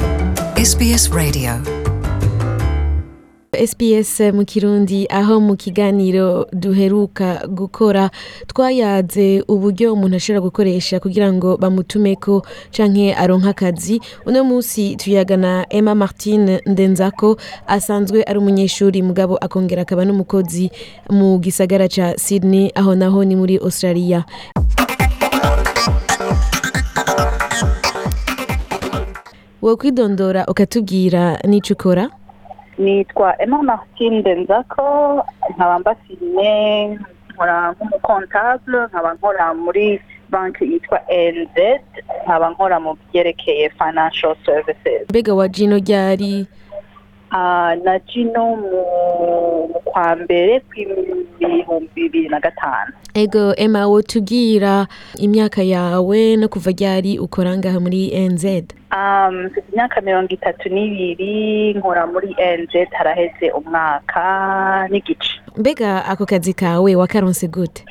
SBS Radio SBS eh, mu kirundi aho mu kiganiro duheruka gukora twayaze uburyo umuntu ashobora gukoresha kugira ngo bamutume ko canke aronka akazi uno munsi tuyagana Emma Martin Ndenzako asanzwe ari umunyeshuri mugabo akongera akaba n'umukozi mu gisagara ca Sydney aho naho ni muri Australia wowe kwidondora ukatubwira n'icyo ukora nitwa ema martine nzako nkaba mbasine nkora nk'umukontabule nkaba nkora muri banki yitwa nz nkaba nkora mu byerekeye financial services mbega wa jino ryari ah, na jino mu kwa mbere kw'ibihumbi bibiri na gatanu ego Emma wotubwira imyaka yawe no kuva ryari ukora ngaha muri nz um, mfite imyaka mirongo itatu n'ibiri nkora muri nz haraheze umwaka n'igice mbega ako kazi kawe wakaronse gute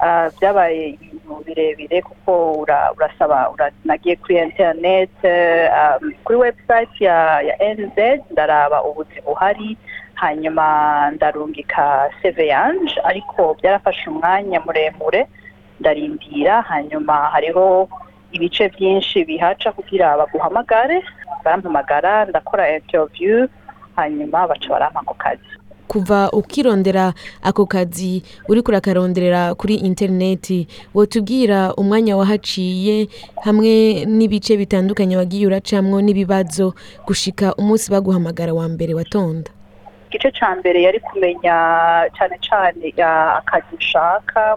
uh, byabaye ibintu birebire kuko urasaba nagiye kuri interineti um, kuri webusayiti ya nz ndaraba ubuzi buhari hanyuma ndarungika seveyanje ariko byarafashe umwanya muremure ndarindira hanyuma hariho ibice byinshi bihaca kugira baguhamagare barampamagara ndakora interiviyu hanyuma baca barampa ako kazi kuva ukirondera ako kazi uri kurakaronderera kuri interineti watubwira umwanya wahaciye hamwe n'ibice bitandukanye wagiye uracamwo n'ibibazo gushika umunsi baguhamagara wa mbere watonda igice cya mbere yari kumenya cyane cyane akazi ushaka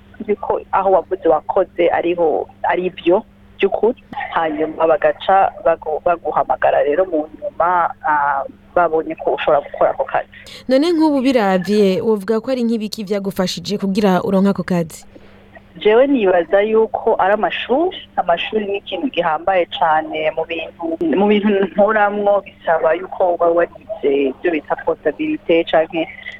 tuzi ko aho wavuze wakoze ariho ari byo by'ukuri hanyuma bagaca baguhamagara rero mu nyuma ah, babonye ko ushobora gukora ako kazi none nk'ubu birabye uvuga ko ari nk'ibiki byagufashije kugira uronke ako kazi jewe nibaza yuko ari amashuri amashuri ni ikintu gihambaye cyane mu bintu mu bintu nturamwo bisaba yuko waba warize ibyo bita porotabilite cyangwa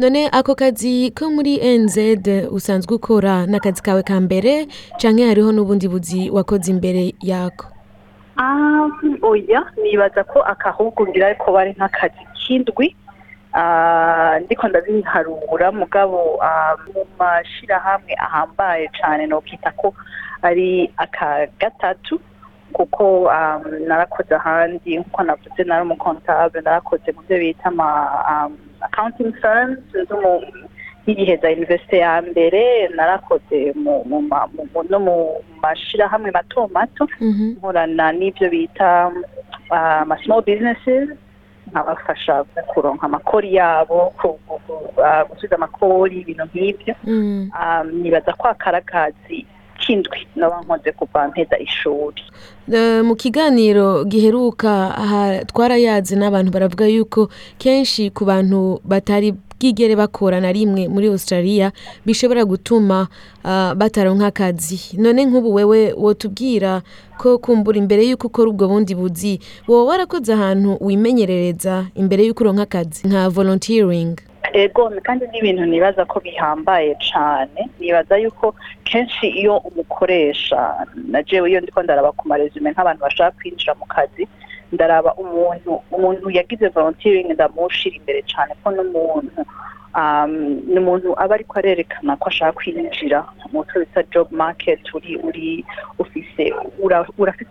none ako kazi ko muri NZ usanzwe ukora ni kawe ka mbere cyangwa hariho n'ubundi buzi wakoze imbere yako ah, oya nibaza ko akahubwungira ariko bari nk'akazi k'indwi ah, ndiko ndabiharura mugabo ah, mu mashyirahamwe ahambaye cyane nokita ko ari aka gatatu kuko narakoze ahandi nkuko navuze nari umukontabure narakoze mu byo bita accounting firms zo yiheza universite ya mbere narakoze no mu mashyirahamwe mato mato nkorana n'ibyo bita ama small businesses nkabafasha kuronka amakori yabo gusubiza amakori ibintu nk'ibyo nibaza ko akarakazi ndashinzwe naba nkoze kuva mpeza ishuri mu kiganiro giheruka twarayazi n'abantu baravuga yuko kenshi ku bantu batari bwigere bakora na rimwe muri australia bishobora gutuma bataronka akazi none nk'ubu wewe wotubwira ko kumbura imbere y'uko ukora ubwo bundi buzi wowe warakoze ahantu wimenyerereza imbere y'uko uronka akazi nka volunteering ego kandi n'ibintu nibaza ko bihambaye cyane nibaza yuko kenshi iyo umukoresha na jewe iyo ndiko ndaraba ku nk'abantu bashaka kwinjira mu kazi ndaraba umuntu umuntu yagize volunteering ndamushira imbere cyane ko n'umuntu um, ni umuntu aba ariko arerekana ko ashaka kwinjira mu cyo bita job market uri uri ufise urafite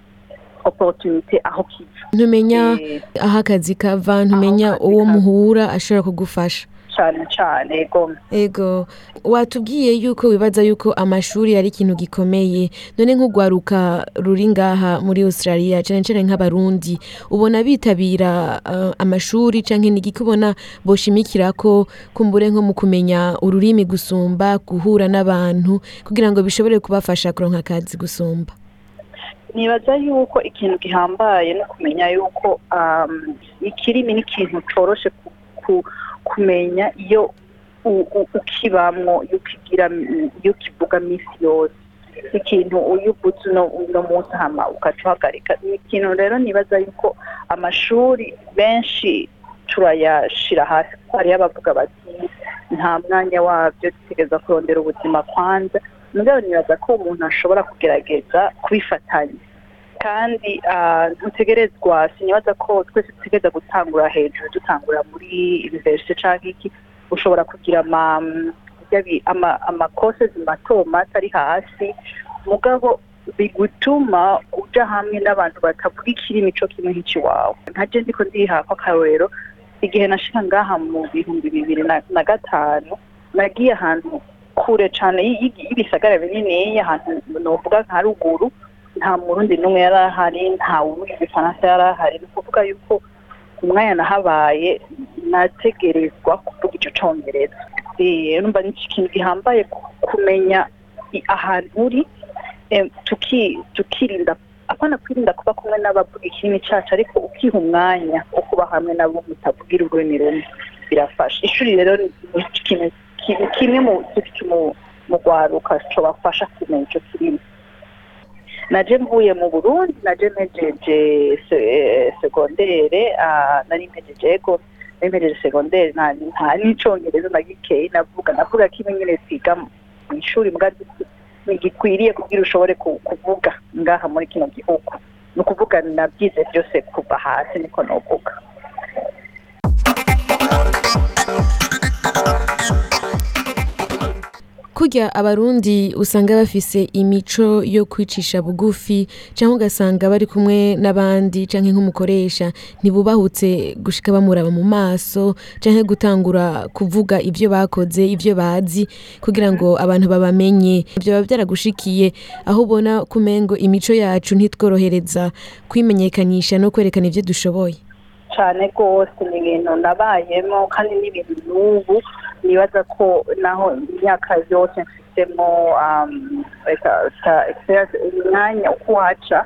oporutunite aho kiva ntumenya eh, aho akazi kava ntumenya uwo muhura ashobora kugufasha cyane cyane ego ego watubwiye yuko wibaza yuko amashuri ari ikintu gikomeye none nk'urwaruka ruri ngaha muri australia cyane cyane nk'abarundi ubona bitabira eh, amashuri cyangwa n'igiki ubona boshimikira ko kumbure nko mu kumenya ururimi gusumba guhura n'abantu kugira ngo bishobore kubafasha kuronka akazi gusumba nibaza yuko ikintu gihambaye no kumenya yuko um, ikirimi ni ikintu cyoroshye kumenya iyo ukibamwo iyo ukivuga minsi yose ikintu uyubutse uno munsi hama ukaca uhagarika ni ikintu rero nibaza yuko amashuri benshi turayashyira hasi hariho abavuga bati nta mwanya wabyo dutegereza kurondera ubuzima kwanza mugabo ko umuntu ashobora kugerageza kubifatanya kandi ah, ntutegerezwa sinibaza ko twese dutegereza gutangura hejuru dutangura muri iniverisite cyangwa iki ushobora kugira amakosezi mato mato ari hasi mugabo bigutuma ujya hamwe n'abantu batavuga ikirimi cyo kimwe nk'ikiwawe nka ndiko ndiha akarorero igihe nashika ngaha mu bihumbi bibiri na gatanu nagiye ahantu kure cyane y'ibisagara binini ahantu novuga nka ruguru nta murundi n'umwe yari ahari nta wuvuga igifaransa yari ahari ni ukuvuga yuko umwanya nahabaye nategerezwa kuvuga icyo cyongereza numva ni ikintu gihambaye kumenya ahantu uri tukirinda apana kwirinda kuba kumwe n'abavuga ikirimi cyacu ariko ukiha umwanya wo kuba hamwe nabo mutavugira ururimi rumwe birafasha ishuri rero ni ikintu ikintu kimwe mu gifite mu rwaruka bafasha kumenya icyo kirimo naje mvuye mu burundi naje mejeje segondere nari mejeje ego nari mejeje segondere nta n'icyongereza na gikeyi navuga navuga ko imwe nyine twiga mu ishuri mbwa ntigikwiriye kubwira ushobore kuvuga ngaha muri kino gihugu ni ukuvuga nabyize byose kuva hasi niko nuvuga kurya abarundi usanga bafise imico yo kwicisha bugufi cyangwa ugasanga bari kumwe n'abandi canke nk'umukoresha ntibubahutse gushika bamuraba mu maso cyangwa gutangura kuvuga ibyo bakoze ibyo bazi kugira ngo abantu babamenye vyoba vyaragushikiye aho ubona kumengo imico yacu ntitworohereza kwimenyekanisha no kwerekana ibyo dushoboye cane rwose ni ibintu nabayemo kandi n'ibintu n'ubu nibaza ko naho imyaka yose mfitemo um, umwanya uko waca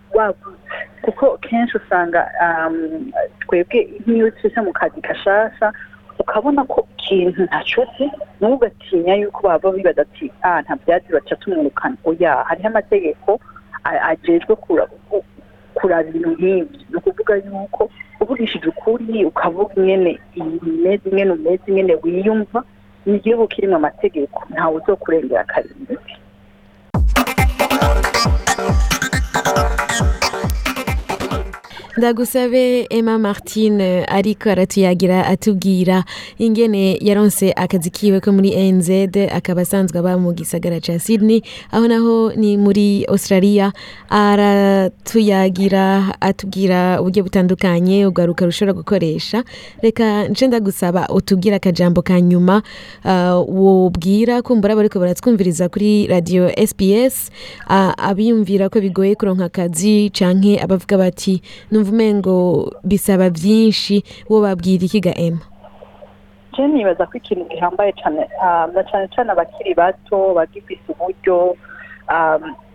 wagutse kuko kenshi usanga um, twebwe nk'iyo tujya mu kazi gashasha ukabona ko ikintu ntacuti ntugatinya yuko baba bibaza ati ah nta byatsi baca tumwirukana oya hariho amategeko agejwe kuraba ibintu nk'ibyo ni ukuvuga yuko ubugishije ukuri ukavuga ingene imeze ingene umeze ingene wiyumva n'igihugu kirimo amategeko ntawe uzokurengera akarindwi ndagusabe emma Martin ariko aratuyagira atubwira ingene yaronse akazi kiwe ko muri NZ akaba asanzwe aba mu gisagara cya sydney aho naho ni muri australia aratuyagira atubwira uburyo butandukanye ugaruka rushobora gukoresha reka nce ndagusaba utubwire akajambo ka nyuma uh, wubwira kumbura bariko baratwumviriza kuri radiyo sps uh, abiyumvira ko bigoye kuronka akazi cyangwa abavuga bati numva wumva umengo bisaba byinshi wo babwira iki ga ema jeni nibaza ko ikintu gihambaye cyane um, na cyane cyane abakiri bato bagifite uburyo um,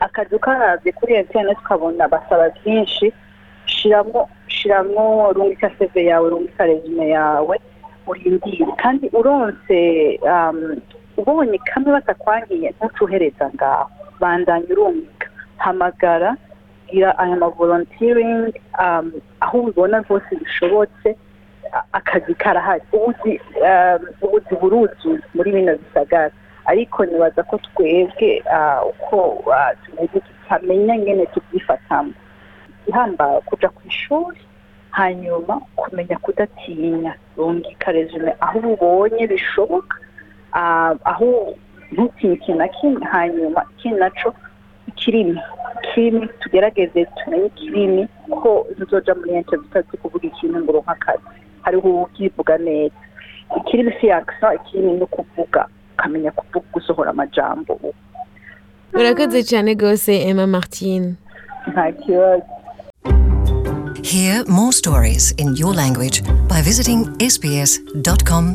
akazi ukarabye kuri interineti ukabona basaba byinshi shiramo shiramo rungika seve yawe rungika rezume yawe urindire kandi uronse um, ubonye kamwe batakwangiye ntucuhereza ngaho bandanye urungika hamagara kugira aya ma volunteering um, aho ubibona rwose bishobotse akazi karahari ubuzi um, buruzuye muri bino bisagara ariko nibaza ko twebwe uh, uko uh, tumeze tutamenya ngene tubyifatamo ihamba kujya ku ishuri hanyuma kumenya kudatinya rungika resume aho ubonye bishoboka uh, aho ntutinye ikintu na kimwe hanyuma iki nacyo kirimi kirimi tugerageze tumenye kirimi ko nzoja muri intervitazi kuvuga ikintu ngo akazi hariho uwukivuga neza ikirimi si yakisa ikirimi no kuvuga ukamenya kuvuga gusohora amajambo urakoze cyane rwose emma martin nta kibazo Hear more stories in your language by visiting sbs.com.au.